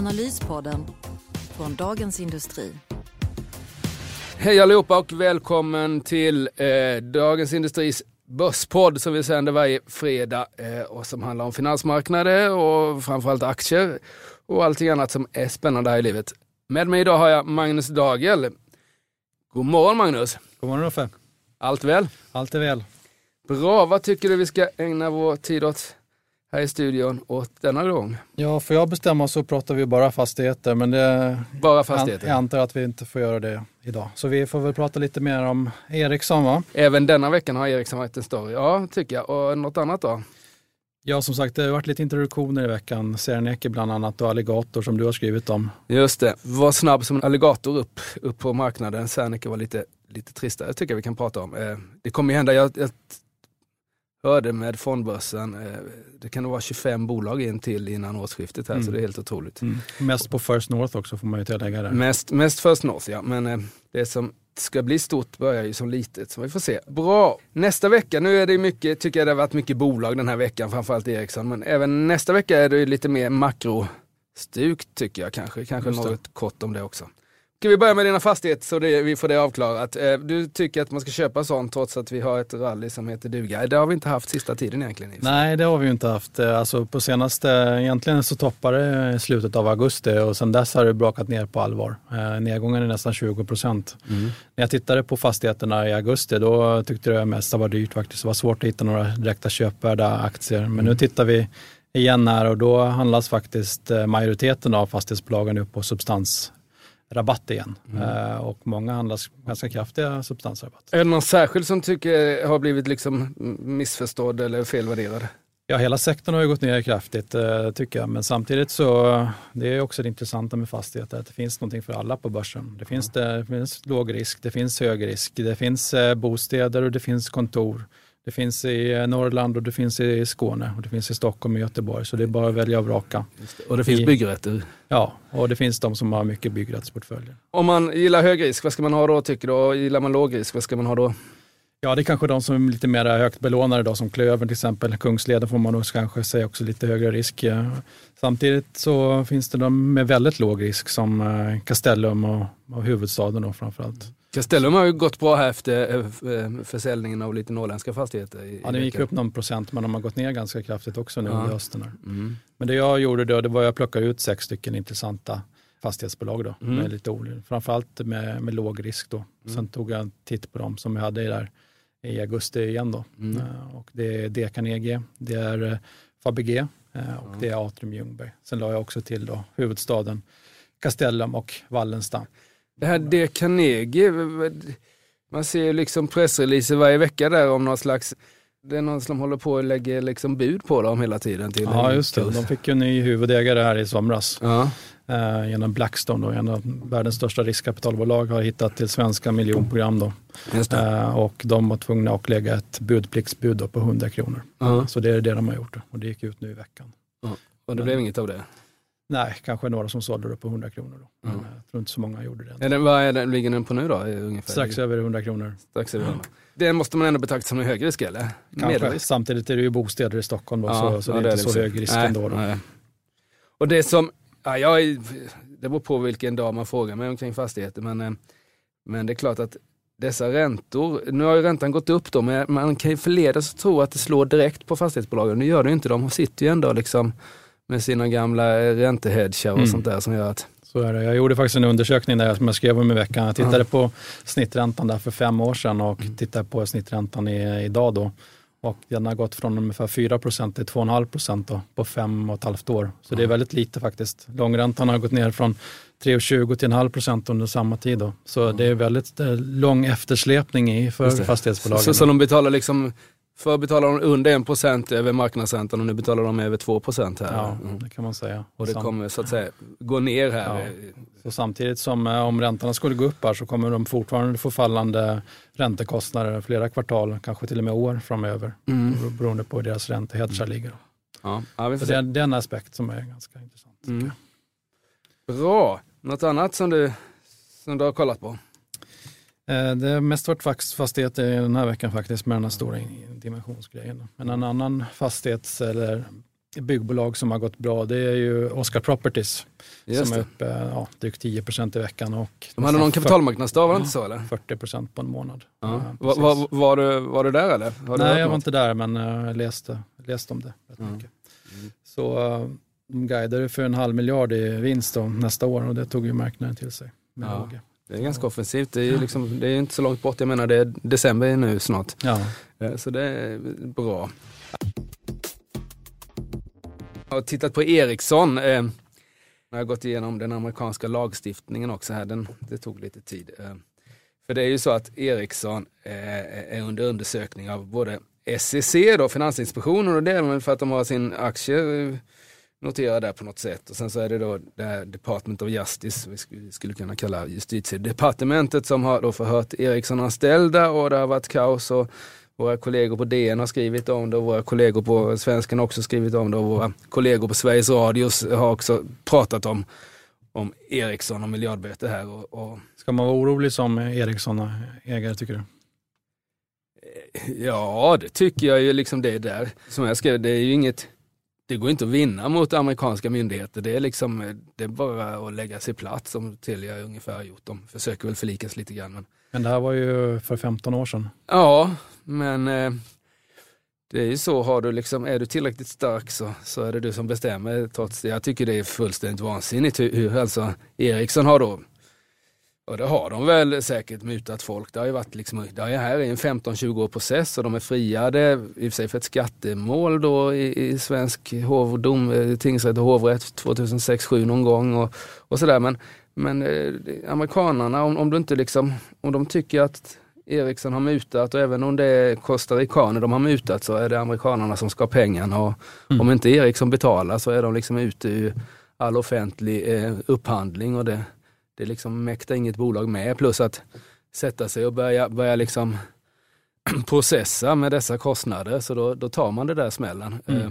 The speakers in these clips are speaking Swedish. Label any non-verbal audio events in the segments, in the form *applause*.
Analyspodden från Dagens Industri. Hej allihopa och välkommen till eh, Dagens Industris Börspodd som vi sänder varje fredag eh, och som handlar om finansmarknader och framförallt aktier och allting annat som är spännande här i livet. Med mig idag har jag Magnus Dagel. God morgon Magnus! God morgon Roffe! Allt väl? Allt är väl. Bra, vad tycker du vi ska ägna vår tid åt här i studion åt denna gång? Ja, får jag bestämma så pratar vi bara fastigheter, men det, Bara fastigheter? jag antar att vi inte får göra det idag. Så vi får väl prata lite mer om Ericsson va? Även denna veckan har Ericsson varit en story. Ja, tycker jag. Och något annat då? Ja, som sagt, det har varit lite introduktioner i veckan. Serneke bland annat och Alligator som du har skrivit om. Just det, var snabb som en alligator upp, upp på marknaden. Serneke var lite, lite tristare, tycker jag vi kan prata om. Eh, det kommer ju hända, jag, jag hörde med fondbörsen, eh, det kan nog vara 25 bolag in till innan årsskiftet här, Mm. så det är helt otroligt. Mm. Mest på First North också får man ju tillägga där. Mest, mest First North ja, men eh, det som ska bli stort börjar ju som litet, så vi får se. Bra! Nästa vecka, nu är det mycket, tycker jag det har varit mycket bolag den här veckan, framförallt Ericsson, men även nästa vecka är det lite mer makrostuk tycker jag kanske. Kanske något kort om det också. Ska vi börja med dina fastigheter så det, vi får det avklarat. Eh, Du tycker att man ska köpa sånt trots att vi har ett rally som heter duga. Det har vi inte haft sista tiden egentligen. Nej, det har vi ju inte haft. Eh, Alltså på senaste, egentligen så toppade det slutet av augusti och sen dess har det brakat ner på allvar. Eh, Nedgången är nästan 20 procent. Mm. När jag tittade på fastigheterna i augusti då tyckte jag mest det var dyrt faktiskt. Det var svårt att hitta några direkta köpvärda aktier. Men nu tittar vi igen här och då handlas faktiskt majoriteten av fastighetsbolagen upp på substansrabatt igen. Eh, Och många handlas ganska kraftiga substansrabatter. Är det någon särskild som tycker har blivit liksom missförstådd eller felvärderad? Ja, hela sektorn har ju gått ner kraftigt eh, tycker jag. Men samtidigt så, det är också det intressanta med fastigheter, att det finns någonting för alla på börsen. Det finns, det, det finns låg risk, det finns hög risk, det finns eh, bostäder och det finns kontor. Det finns i eh, Norrland och det finns i Skåne och det finns i Stockholm och Göteborg. Så det är bara att välja och vraka. Och det finns I- byggrätter. Ja, och det finns de som har mycket byggrättsportföljer. Om man gillar hög risk, vad ska man ha då tycker du? Och gillar man låg risk, vad ska man ha då? Ja, det är kanske de som är lite mer högt belånade då, som Klövern till exempel. Kungsleden får man nog kanske säga också lite högre risk. Samtidigt så finns det de med väldigt låg risk som eh, Castellum och, och huvudstaden då framförallt. Castellum har ju gått bra här efter eh, försäljningen av lite norrländska fastigheter. I, Ja, det gick upp någon procent men de har gått ner ganska kraftigt också nu Ja. under hösten. Mm. Men det jag gjorde då, det var att jag plockade ut sex stycken intressanta fastighetsbolag då, Mm. med lite olika, framförallt med, med låg risk då. Mm. Sen tog jag en titt på dem som jag hade där i augusti igen då. Mm. Eh, Och det är D Carnegie, det är eh, Fabege och det är Atrium Ljungberg. Sen la jag också till då huvudstaden Castellum och Wallenstam. Det här D. Carnegie, man ser ju liksom pressreleaser varje vecka där om någon slags, det är någon som håller på och lägger liksom bud på dem hela tiden. Till Ja just det, de fick ju en ny huvudägare här i somras. Ja. Eh, genom Blackstone, då, en av världens största riskkapitalbolag, har hittat till svenska miljonprogram. Då. Eh, och de var tvungna att lägga ett budpliktsbud på 100 kronor. Ja. Så det är det de har gjort då. och det gick ut nu i veckan. Och det blev inget av det. Nej, kanske några som sålde det på 100 kronor. Då. Mm. jag tror inte så många gjorde det. Är den, vad är den, ligger den på nu då? Ungefär? Strax över 100 kronor. Strax över hundra. Det måste man ändå betrakta som en hög risk eller? Kanske. Medelrisk? Samtidigt är det ju bostäder i Stockholm då, så, så det är inte så i och för hög risk Nej, ändå. Då. nej. Och det som, ja, jag, är- det beror på vilken dag man frågar mig omkring fastigheter, men, eh, men det är klart att dessa räntor, nu har ju räntan gått upp då, men man kan ju förledas att tro att det slår direkt på fastighetsbolagen. Nu gör det ju inte, de sitter ju ändå liksom med sina gamla eh, räntehedgar och Mm. sånt där som gör att Så är det. Jag gjorde faktiskt en undersökning där som jag skrev om i veckan. Jag tittade på snitträntan där för fem år sedan och Mm. tittade på snitträntan i, idag då. Och den har gått från ungefär 4 procent till 2,5 procent på fem och ett halvt år. Så det är väldigt lite faktiskt. Långräntan har gått ner från 3,20 till en halv procent under samma tid. Då. Så det är väldigt eh, lång eftersläpning i för fastighetsbolagen. Så, så de betalar liksom Förr betalade de under 1% över marknadsräntan och nu betalar de över 2% här. Ja, Mm. det kan man säga. Och det kommer så att säga gå ner här. Ja. Så samtidigt som eh, om räntorna skulle gå upp här så kommer de fortfarande få fallande räntekostnader flera kvartal, kanske till och med år framöver. Mm. Beroende på hur deras räntehedgar ligger. Ja. Ja, det, är, det är en aspekt som är ganska intressant. Mm. Bra. Något annat som du, som du har kollat på? Eh, Det har mest varit fastigheter den här veckan faktiskt med den här stora dimensionsgrejen. Men en annan fastighets eller byggbolag som har gått bra det är ju Oscar Properties Just som är det. uppe ja, drygt 10 procent i veckan och De hade någon kapitalmarknadsdag, var det inte så eller? 40 procent på en månad. Ja. Ja, var, precis. var, var, du, var du där eller? Hört Nej, jag var inte där men eh, jag läste, läste om det rätt Ja. mycket. Så eh, de guidade för en halv miljard i vinst då, nästa år och det tog ju marknaden till sig. Med Ja. Det är ganska offensivt. Det är, ju liksom, det är inte så långt bort. Jag menar det är december nu snart. Ja. Så det är bra. Jag har tittat på Ericsson. Eh, jag har gått igenom den amerikanska lagstiftningen också här. Den, det tog lite tid. Eh, för det är ju så att Ericsson eh, är under undersökning av både SEC, då, Finansinspektionen, och det är för att de har sin aktie noterad där på något sätt. Och sen så är det då det här Department of Justice, vi skulle, kunna kalla justitiedepartementet, som har då förhört Ericsson-anställda och det har varit kaos. Och våra kollegor på DN har skrivit om det och våra kollegor på Svenskan har också skrivit om det och våra kollegor på Sveriges Radio har också pratat om, om Ericsson och miljardböter här. Och, och Ska man vara orolig som Ericsson-ägare tycker du? Ja, det tycker jag ju liksom det är där. Som jag skrev, det är ju inget, det går inte att vinna mot amerikanska myndigheter. Det är liksom, det är bara att lägga sig platt som Telia ungefär har gjort. De försöker väl förlikas lite grann. Men, Men det här var ju för 15 år sedan. ja, men eh, det är ju så, har du liksom, är du tillräckligt stark så, så är det du som bestämmer. Trots det. Jag tycker det är fullständigt vansinnigt hur, hur alltså Ericsson har då och det har de väl säkert mutat folk. Det har ju varit liksom, det här är en 15-20 år process och de är friade, i och för sig för ett skattemål då i, i svensk hovdom, eh, tingsrätt och hovrätt 2006-2007 någon gång och, och sådär. Men, men eh, amerikanarna, om, om du inte liksom, om de tycker att Ericsson har mutat och även om det är costaricaner de har mutat så är det amerikanerna som ska ha pengarna och Mm. om inte Ericsson betalar så är de liksom ute ur all offentlig eh, upphandling och det, det liksom mäktar inget bolag med. Plus att sätta sig och börja, börja liksom *clears throat* processa med dessa kostnader, så då, då tar man det där smällen. Mm. Eh,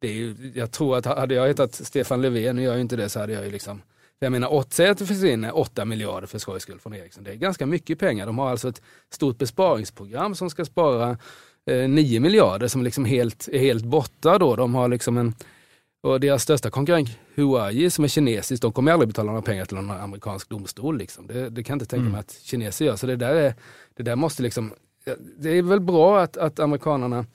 Det är ju, jag tror att hade jag hetat Stefan Löfven, nu gör jag inte det, så hade jag ju liksom jag menar, säg att det försvinner 8 miljarder för skojs skull från Ericsson. Det är ganska mycket pengar. De har alltså ett stort besparingsprogram som ska spara eh, 9 miljarder som liksom helt, är helt borta då. De har liksom en, och deras största konkurrent Huawei som är kinesiskt, de kommer aldrig betala några pengar till någon amerikansk domstol. Liksom. Det, det kan jag inte tänka Mm. mig att kineser gör. Så det där, är, det där måste liksom, det är väl bra att, att amerikanerna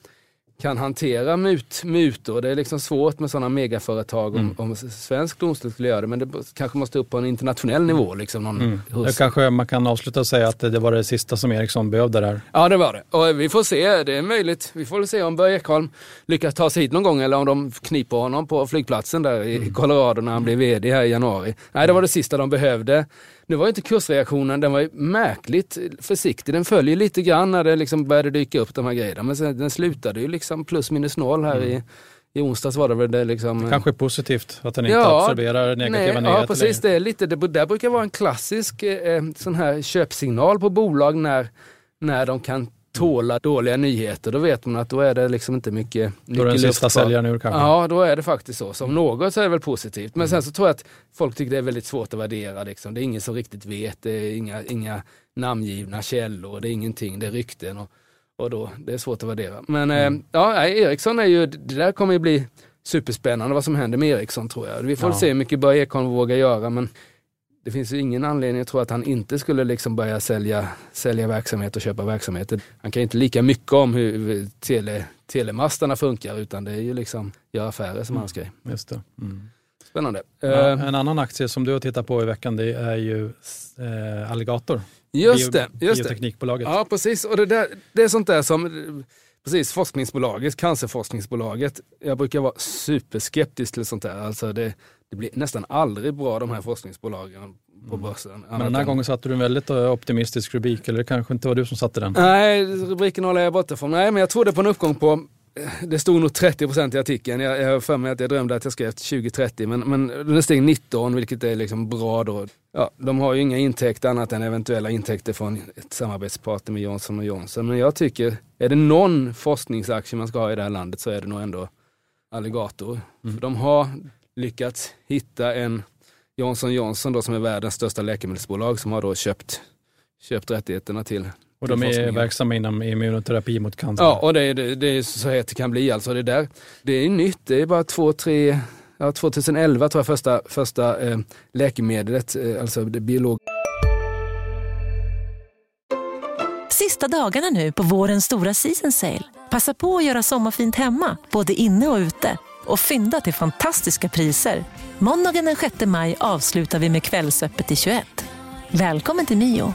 kan hantera mut, mutor. Det är liksom svårt med sådana megaföretag om, Mm. om svensk domstol skulle göra det, men det kanske måste upp på en internationell nivå. Liksom, någon Mm. Det kanske man kan avsluta och säga att det var det sista som Ericsson behövde där. Ja det var det. Och vi får se, det är möjligt. Vi får väl se om Börje Ekholm lyckas ta sig hit någon gång eller om de kniper honom på flygplatsen där i Colorado när han blir vd här i januari. Nej det var det sista de behövde. Nu var inte kursreaktionen, den var ju märkligt försiktig. Den följer lite grann när det liksom började dyka upp de här grejerna. Men sen, den slutade ju liksom plus minus noll här i, i onsdags var det väl det liksom. Kanske är positivt att den inte Ja, absorberar negativa Nej, nyheter ja, precis. Det, är lite, det där brukar vara en klassisk eh, sån här köpsignal på bolag när, när de kan tåla dåliga nyheter. Då vet man att då är det liksom inte mycket. Då är den sista säljaren ur kanske. Ja, då är det faktiskt så. Som något så är det väl positivt. Men sen så tror jag att folk tycker det är väldigt svårt att värdera. Liksom. Det är ingen som riktigt vet. Det är inga, inga namngivna källor. Det är ingenting. Det är rykten. Och, och då, det är svårt att värdera. Men eh, ja, nej, Ericsson är ju, det där kommer ju bli superspännande vad som händer med Ericsson tror jag. Vi får Ja. se hur mycket Börje Ekholm vågar göra. Men det finns ju ingen anledning att tro att han inte skulle liksom börja sälja, sälja verksamhet och köpa verksamheter. Han kan ju inte lika mycket om hur tele, telemastarna funkar utan det är ju liksom göra affärer som Mm. hans grej. Just det. Mm. Spännande. Ja, Eh, en annan aktie som du har tittat på i veckan det är ju eh, Alligator. just Bio- det, just det. Bioteknikbolaget. Ja precis, och det, där, det är sånt där som Precis, forskningsbolaget, cancerforskningsbolaget. Jag brukar vara superskeptisk till sånt där. Alltså det, det blir nästan aldrig bra de här forskningsbolagen på börsen. Mm. Men den här gången satte du en väldigt eh, optimistisk rubrik, eller det kanske inte var du som satte den? Nej, rubriken håller jag borta från. Nej, men jag trodde på en uppgång på det stod nog 30% i artikeln. Jag, har för mig att jag drömde att jag skrev 2030 men, men den steg 19 vilket är liksom bra då. Ja, de har ju inga intäkter annat än eventuella intäkter från ett samarbetspartner med Johnson Johnson. Men jag tycker, är det någon forskningsaktie man ska ha i det här landet så är det nog ändå Alligator. Mm. För de har lyckats hitta en Johnson Johnson då som är världens största läkemedelsbolag som har då köpt, köpt rättigheterna till och de är verksamma inom immunoterapi mot cancer? Ja, och det är, det, det är så här det kan bli. Alltså det, där, det är nytt, det är bara två, tre, ja, 2011 tror jag första, första eh, läkemedlet, eh, alltså det biolog... Sista dagarna nu på vårens stora season sale. Passa på att göra sommarfint hemma, både inne och ute. Och fynda till fantastiska priser. Måndagen den 6 maj avslutar vi med Kvällsöppet i 21. Välkommen till Mio.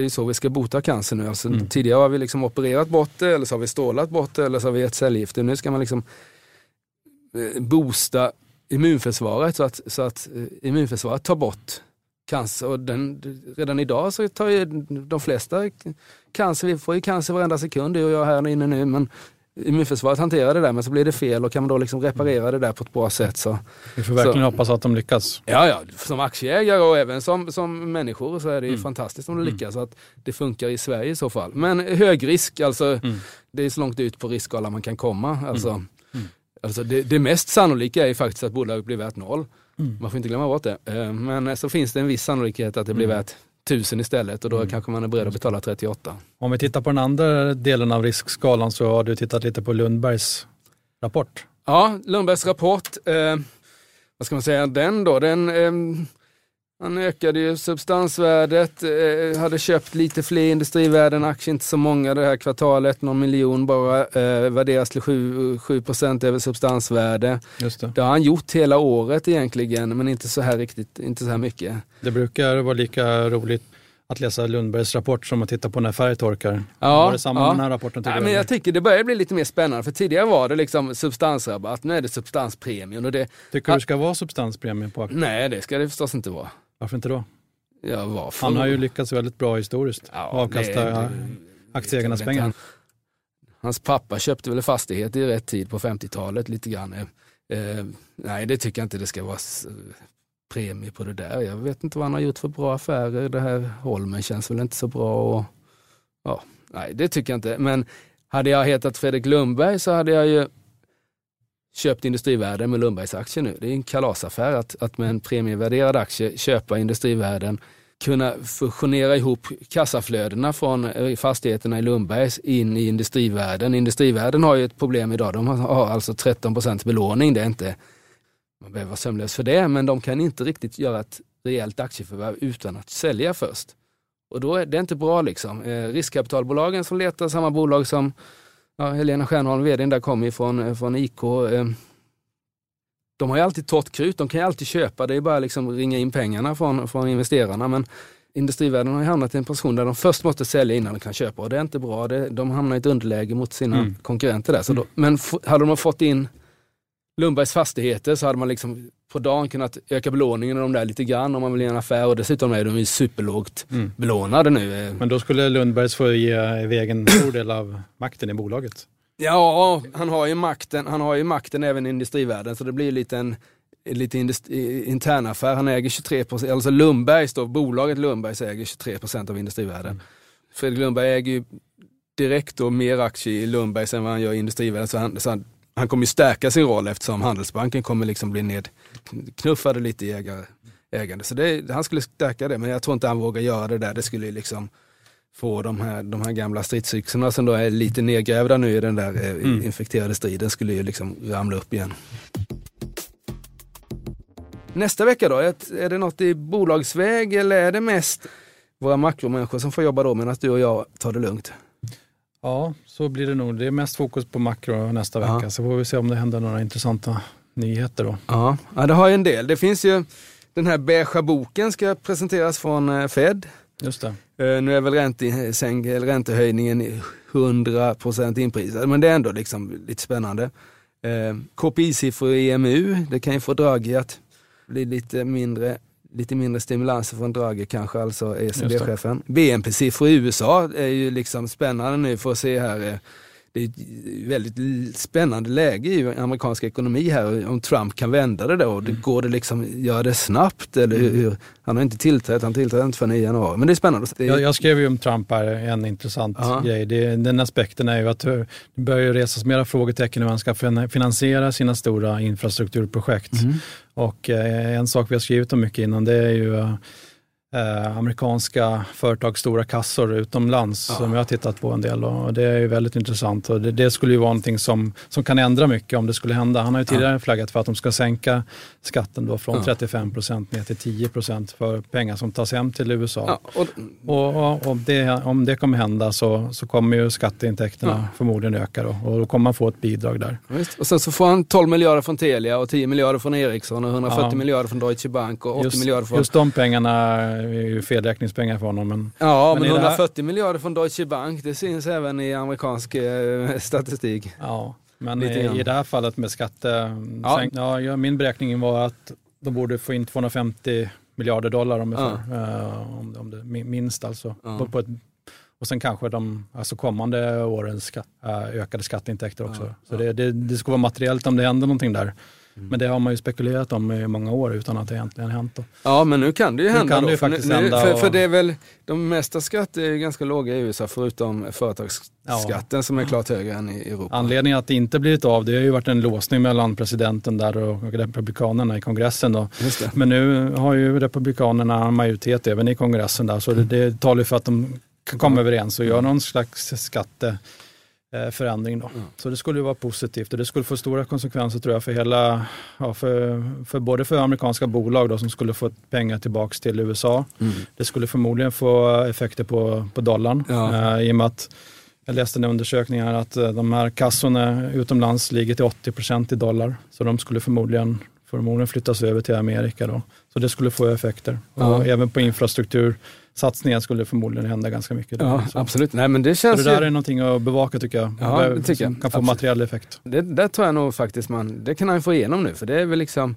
det är så vi ska bota cancer nu. Alltså, mm. Tidigare har vi liksom opererat bort det, eller så har vi stålat bort det, eller så har vi gett cellgifter. Nu ska man liksom eh, boosta immunförsvaret så att, så att eh, immunförsvaret tar bort cancer. Och den, redan idag så tar ju de flesta cancer, vi får ju cancer varenda sekund, du och jag här inne nu, men immunförsvaret hanterar det där men så blir det fel och kan man då liksom reparera det där på ett bra sätt så... Vi får verkligen så, hoppas att de lyckas. Ja, ja, som aktieägare och även som, som människor så är det ju mm. fantastiskt om det mm. lyckas mm. att det funkar i Sverige i så fall. Men hög risk, alltså mm. det är så långt ut på riskskalan man kan komma. Alltså, mm. mm. alltså det, det, mest sannolika är ju faktiskt att bolaget blir värt noll. Man får inte glömma bort det. Eh, men så finns det en viss sannolikhet att det blir värt tusen istället och då mm. kanske man är beredd att betala 38. Om vi tittar på den andra delen av riskskalan så har du tittat lite på Lundbergs rapport. Ja, Lundbergs rapport, eh, vad ska man säga, den då, den eh, han ökade ju substansvärdet, eh, hade köpt lite fler industrivärden, aktier inte så många det här kvartalet, någon miljon bara, eh, värderas till 7, 7 över substansvärde. Just det. det har han gjort hela året egentligen, men inte så här riktigt, inte så här mycket. Det brukar vara lika roligt att läsa Lundbergs rapport som att titta på när färg torkar. Ja, var det samma ja. med den här rapporten? Ja, men jag tycker det börjar bli lite mer spännande, för tidigare var det liksom substansrabatt, nu är det substanspremien. Och det, tycker du det ska vara substanspremie på aktier? Nej, det ska det förstås inte vara. Varför inte då? Ja, varför? Han har ju lyckats väldigt bra historiskt. Ja, avkasta aktieägarnas pengar. hans pappa köpte väl fastighet i rätt tid på 50-talet lite grann. Eh, nej, det tycker jag inte det ska vara premie på det där. Jag vet inte vad han har gjort för bra affärer. Det här Holmen känns väl inte så bra. Och, ja, nej, det tycker jag inte. Men hade jag hetat Fredrik Lundberg så hade jag ju köpt Industrivärden med Lundbergs aktier nu. Det är en kalasaffär att, att med en premievärderad aktie köpa Industrivärden, kunna fusionera ihop kassaflödena från eh, fastigheterna i Lundbergs in i Industrivärden. Industrivärden har ju ett problem idag. De har alltså 13 procents belåning. Det är inte, man behöver vara sömnlös för det, men de kan inte riktigt göra ett rejält aktieförvärv utan att sälja först. Och då är det inte bra liksom. Eh, riskkapitalbolagen som letar samma bolag som ja, Helena Stjernholm, vdn där, kommer från, eh, från IK. Eh, de har ju alltid torrt krut, de kan ju alltid köpa, det är bara liksom ringa in pengarna från, från investerarna. Men industrivärlden har ju hamnat i en position där de först måste sälja innan de kan köpa och det är inte bra. Det, de hamnar i ett underläge mot sina mm. konkurrenter där. Så då, men hade de fått in Lundbergs fastigheter så hade man liksom på dagen kunnat öka belåningen i de där lite grann om man vill göra en affär och dessutom är de ju superlågt mm. belånade nu. Men då skulle Lundbergs få ge iväg en stor del av makten i bolaget? Ja, han har ju makten, han har ju makten även i industrivärlden så det blir lite en lite intern affär. Han äger 23 procent, alltså Lundbergs då, bolaget Lundbergs äger 23 procent av industrivärden. Mm. Fredrik Lundberg äger ju direkt då mer aktier i Lundbergs än vad han gör i industrivärden så han, så han han kommer ju stärka sin roll eftersom Handelsbanken kommer liksom bli nedknuffade lite i ägare, ägande. Så det, han skulle stärka det, men jag tror inte han vågar göra det där. Det skulle liksom få de här, de här gamla stridsyxorna som då är lite nedgrävda nu i den där eh, mm. infekterade striden skulle ju liksom ramla upp igen. Nästa vecka då, är det något i bolagsväg eller är det mest våra makromänniskor som får jobba då medan du och jag tar det lugnt? Ja, så blir det nog. Det är mest fokus på makro nästa vecka, Ja. så får vi se om det händer några intressanta nyheter då. Ja, ja det har ju en del. Det finns ju, den här beigea boken ska presenteras från eh, Fed. Just det. Eh, Nu är väl ränte, sänk, eller räntehöjningen i 100% inprisad, men det är ändå liksom lite spännande. Eh, KPI-siffror i EMU, det kan ju få Draghi att bli lite mindre, lite mindre stimulanser från Draghi kanske, alltså ECB-chefen. BNP-siffror i USA är ju liksom spännande nu för att se här. Eh, Det är ett väldigt spännande läge i amerikansk ekonomi här, om Trump kan vända det då. Det, går det liksom, gör det snabbt? Eller hur, han har inte tillträtt, han tillträdde inte förrän i januari. Men det är spännande. Det är, Jag, jag skrev ju om Trump här, en intressant Ja. grej. Det, den aspekten är ju att det börjar resas mera frågetecken hur man ska fin- finansiera sina stora infrastrukturprojekt. Och eh, en sak vi har skrivit om mycket innan det är ju eh, amerikanska företags stora kassor utomlands som jag har tittat på en del och det är ju väldigt intressant och det, det skulle ju vara någonting som, som kan ändra mycket om det skulle hända. Han har ju tidigare flaggat för att de ska sänka skatten då från Ja. 35 procent ner till 10 procent för pengar som tas hem till USA. ja, och, Och, och, det, om det kommer hända så, så kommer ju skatteintäkterna Ja. förmodligen öka då, och då kommer man få ett bidrag där. Visst. Och sen så får han 12 miljarder från Telia och 10 miljarder från Ericsson och 140 Ja. miljarder från Deutsche Bank och 80 Just, miljarder från... just de pengarna är ju felräkningspengar för honom. Men, ja, men, men i det här- 140 miljarder från Deutsche Bank, det syns även i amerikansk eh, statistik. ja, men i, i det här fallet med skatte... Ja. Ja, ja, min beräkning var att de borde få in 250 miljarder dollar ungefär. eh, om, om det, min- minst alltså. Ja. På, på ett, och sen kanske de alltså kommande årens skatt, eh, ökade skatteintäkter också. Ja, Så det, det, det ska vara materiellt om det händer någonting där. Mm. Men det har man ju spekulerat om i många år utan att det egentligen hänt. Då. Ja, men nu kan det ju Nu hända kan det ju faktiskt nu, hända för, och- för det är väl, de mesta skatter är ganska låga i USA förutom företagsskatten som är klart högre än i Europa. Anledningen att det inte blivit av det har ju varit en låsning mellan presidenten där och republikanerna i kongressen. Då. Men nu har ju republikanerna majoritet även i kongressen där så det, det talar ju för att de kan komma överens och göra någon slags skatteförändring. Då. Mm. Så det skulle ju vara positivt och det skulle få stora konsekvenser tror jag för hela, ja, för, för både för amerikanska bolag då, som skulle få pengar tillbaks till USA. Mm. Det skulle förmodligen få effekter på, på dollarn Ja. eh, i och med att jag läste en undersökning här att eh, de här kassorna utomlands ligger till 80% i dollar. Så de skulle förmodligen, förmodligen flyttas över till Amerika då. Så det skulle få effekter. Ja. Och även på infrastruktursatsningar skulle det förmodligen hända ganska mycket. där. Ja, så. absolut. Nej, men det Så känns det där ju... är någonting att bevaka tycker jag. Ja, det tycker jag. Kan få Absolut. materiell effekt. Det, där tror jag nog faktiskt man, det kan han få igenom nu för det är väl liksom,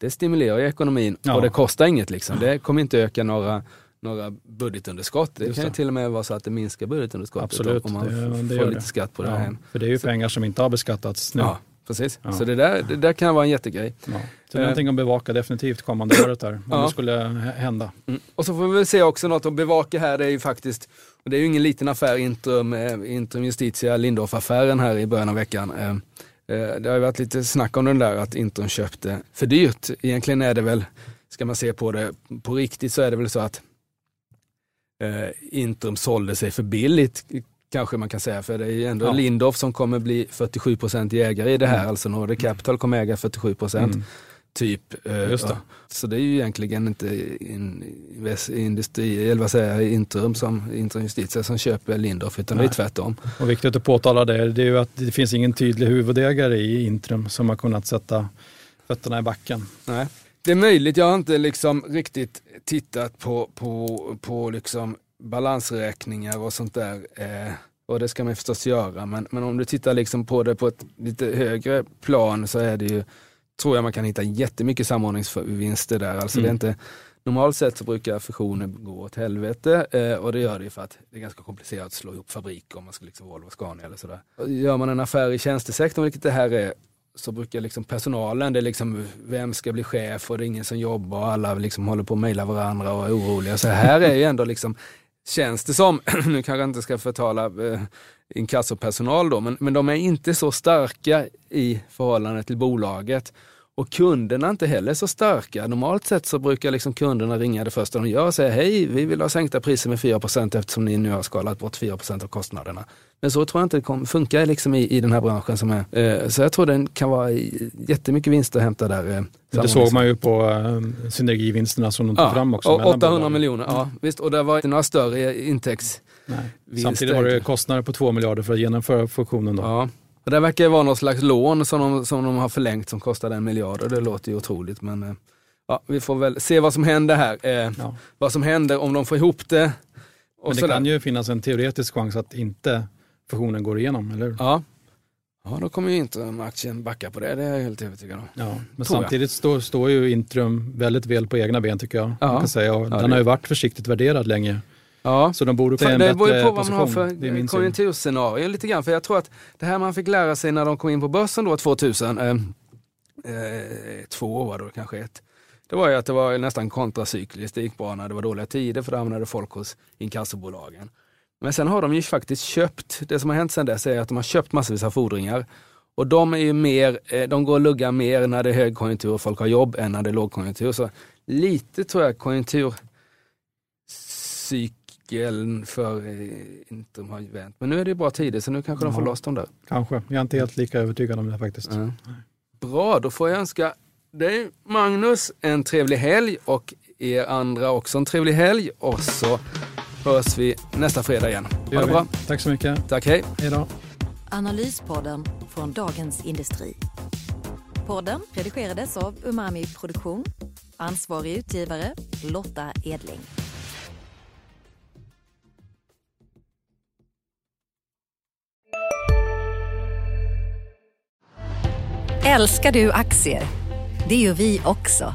det stimulerar ekonomin Ja. och det kostar inget liksom. Det kommer inte öka några, några budgetunderskott. Det Just kan ju det. till och med vara så att det minskar budgetunderskottet Absolut, om man det- det får lite skatt på det Ja, för det är ju Så- pengar som inte har beskattats nu. Ja, precis. Ja. Så det där, det där kan vara en jättegrej. Ja. Så Eh. någonting att bevaka definitivt kommande året där, om Ja. det skulle hända. Mm. Och så får vi se också något att bevaka här, det är ju faktiskt, och det är ju ingen liten affär, Intrum, eh, Intrum Justitia Lindorff-affären här i början av veckan. Eh, eh, Det har ju varit lite snack om den där att Intrum köpte för dyrt. Egentligen är det väl, ska man se på det på riktigt så är det väl så att Intrum sålde sig för billigt kanske man kan säga, för det är ju ändå Ja. Lindorff som kommer bli 47% ägare i det här, Mm. alltså Nordic Capital kommer äga 47% Mm. typ. eh, det. ja. Så det är ju egentligen inte in, industri, eller vad säger jag, Intrum som Intrum Justitia som köper Lindorff utan det Nej. är tvärtom. Och viktigt att påtala det, det är ju att det finns ingen tydlig huvudägare i Intrum som har kunnat sätta fötterna i backen. Nej. Det är möjligt, jag har inte liksom riktigt tittat på, på, på liksom balansräkningar och sånt där. Eh, och det ska man förstås göra, men, men om du tittar liksom på det på ett lite högre plan så är det ju, tror jag man kan hitta jättemycket samordningsvinster där. Alltså det är Mm. inte, normalt sett så brukar fusioner gå åt helvete eh, och det gör det ju för att det är ganska komplicerat att slå ihop fabriker om man ska liksom Volvo Scania eller sådär. Och Gör man en affär i tjänstesektorn, vilket det här är, så brukar liksom personalen, det är liksom vem ska bli chef och det är ingen som jobbar och alla liksom håller på att mejla varandra och är oroliga. Så här är ju ändå liksom, känns det som, *clears throat* nu kanske jag inte ska förtala eh, inkassopersonal då, men, men de är inte så starka i förhållande till bolaget. Och kunderna är inte heller så starka. Normalt sett så brukar liksom kunderna ringa det första de gör och säga hej, vi vill ha sänkta priser med 4% eftersom ni nu har skalat bort 4% av kostnaderna. Men så tror jag inte det kommer funka liksom i, i den här branschen som är. Eh, så jag tror den kan vara jättemycket vinst att hämta där. Eh, det såg man ju på eh, synergivinsterna som de tog ja, fram också. Och 800 miljoner, ja visst. Och det var inte några större intäkts... Nej. Samtidigt var det kostnader på 2 miljarder för att genomföra funktionen. Då. Ja. Och det verkar vara något slags lån som de, som de har förlängt som kostar en miljard och det låter ju otroligt. Men eh, ja, vi får väl se vad som händer här. Ja. Vad som händer om de får ihop det. men det kan ju finnas en teoretisk chans att inte fusionen går igenom, eller hur? Ja. Ja, då kommer ju inte aktien backa på det, det är jag helt övertygad om. Ja, men samtidigt står, står ju Intrum väldigt väl på egna ben tycker jag. Ja. kan säga. Och ja, den har ju varit försiktigt värderad länge. Ja. Så de borde få en Det beror ju på vad man har för konjunkturscenario lite grann. För jag tror att det här man fick lära sig när de kom in på börsen då 2000, eh, eh, två år då kanske ett. Det var ju att det var nästan kontracykliskt, det gick bra när det var dåliga tider för då hamnade folk hos inkassobolagen. Men sen har de ju faktiskt köpt, det som har hänt sen dess är att de har köpt massvis av fordringar. Och de är ju mer, eh, de går och luggar mer när det är högkonjunktur och folk har jobb än när det är lågkonjunktur. Så lite tror jag konjunkturcykeln för eh, inte har vänt. Men nu är det bra tider så nu kanske de får loss dem där. Kanske, jag är inte helt lika övertygad om det faktiskt. Ja. Bra, då får jag önska dig Magnus en trevlig helg och er andra också en trevlig helg. Och så hörs vi nästa fredag igen. Ha det bra. Tack så mycket. Tack, hej. Hej då. Analyspodden från Dagens Industri. Podden redigerades av Umami Produktion. Ansvarig utgivare Lotta Edling. Älskar du aktier? Det gör vi också.